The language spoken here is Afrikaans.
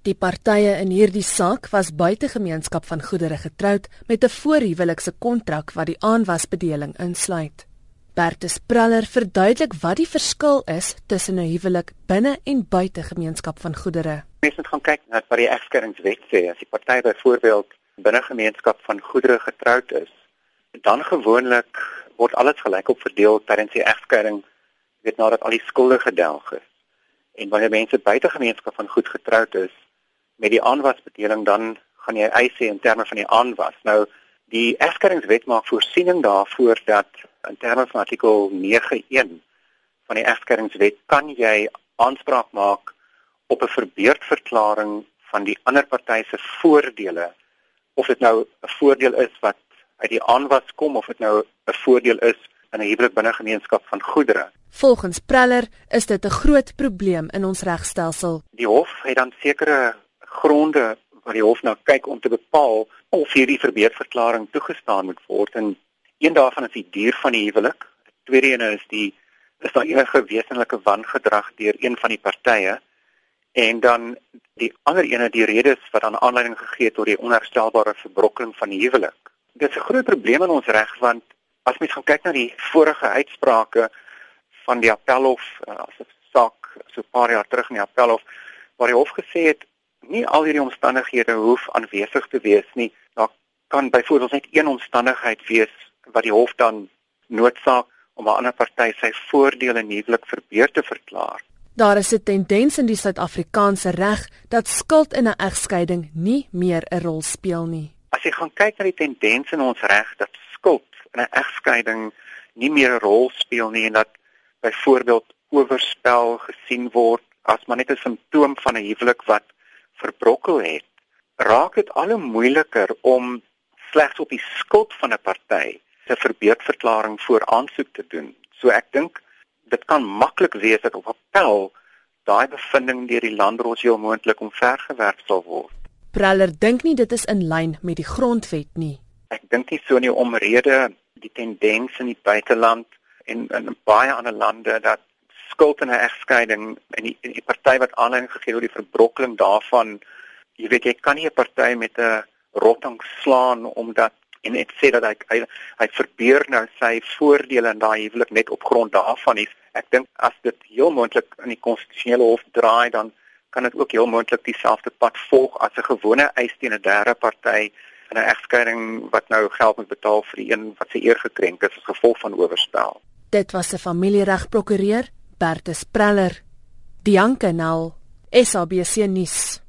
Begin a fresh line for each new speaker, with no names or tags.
Die partye in hierdie saak was buite gemeenskap van goedere getroud met 'n voorhuwelikse kontrak wat die aanwasbedeling insluit. Bertus Praller verduidelik wat die verskil is tussen 'n huwelik binne en buite gemeenskap van goedere.
Mens moet gaan kyk na wat die egskeringswet sê. As die party byvoorbeeld binne gemeenskap van goedere getroud is, dan gewoonlik word alles gelykop verdeel tydens die egskeiding, weet nadat al die skulde gedelg is. En wanneer mense buite gemeenskap van goed getroud is met die aanwasbedeling dan gaan jy eis sê in terme van die aanwas. Nou die egskeidingswet maak voorsiening daarvoor dat in terme van artikel 91 van die egskeidingswet kan jy aanspraak maak op 'n verbeurdverklaring van die ander party se voordele of dit nou 'n voordeel is wat uit die aanwas kom of dit nou 'n voordeel is in 'n huwelik binne gemeenskap van goedere.
Volgens Preller is dit 'n groot probleem in ons regstelsel.
Die hof het dan sekere gronde wat die hof nou kyk om te bepaal of hierdie verbeurdverklaring toegestaan moet word en een daarvan is die duur van die huwelik. Die tweede een is die is daar enige wesenlike wangedrag deur een van die partye en dan die ander ene die redes wat aan aanleiding gegee het tot die onherstelbare verbrokkeling van die huwelik. Dit is 'n groot probleem in ons reg want as mens gaan kyk na die vorige uitsprake van die appelhof uh, as 'n saak so 'n paar jaar terug in die appelhof waar die hof gesê het nie al hierdie omstandighede hoef aanwesig te wees nie. Daar kan byvoorbeeld net een omstandigheid wees wat die hof dan noodsaak om 'n ander party sy voordele nuwelik verbeur te verklaar.
Daar is 'n tendens in die Suid-Afrikaanse reg dat skuld in 'n egskeiding nie meer 'n rol speel nie.
As jy gaan kyk na die tendens in ons reg dat skuld in 'n egskeiding nie meer 'n rol speel nie en dat byvoorbeeld oorspel gesien word as maar net 'n simptoom van 'n huwelik wat verbrokkel het, raak dit al hoe moeiliker om slegs op die skuld van 'n party 'n verbeurdverklaring voor aansoek te doen. So ek dink dit kan maklik wees dat op appel daai bevinding deur die landdros heel moontlik omvergewerp sal word.
Preller dink nie dit is in lyn met die grondwet nie.
Ek dink nie so nie omrede die tendens in die buiteland en in baie ander lande dat skuld in 'n egskeiding en die, die party wat aanleiding gegee het tot die verbrokkeling daarvan, jy weet jy kan nie 'n party met 'n rotting slaan omdat en dit sê dat hy hy, hy verbeur nou sy voordele in daai huwelik net op grond daarvan is. Ek dink as dit heel moontlik in die konstitusionele hof draai dan kan dit ook heel moontlik dieselfde pad volg as 'n gewone eis teen 'n derde party in 'n egskeiding wat nou geld moet betaal vir die een wat sy eer gekrenk is as gevolg van oorspel.
Dit was 'n familieregprokureur, Bertus Preller. Dianke Nel, SABC nuus.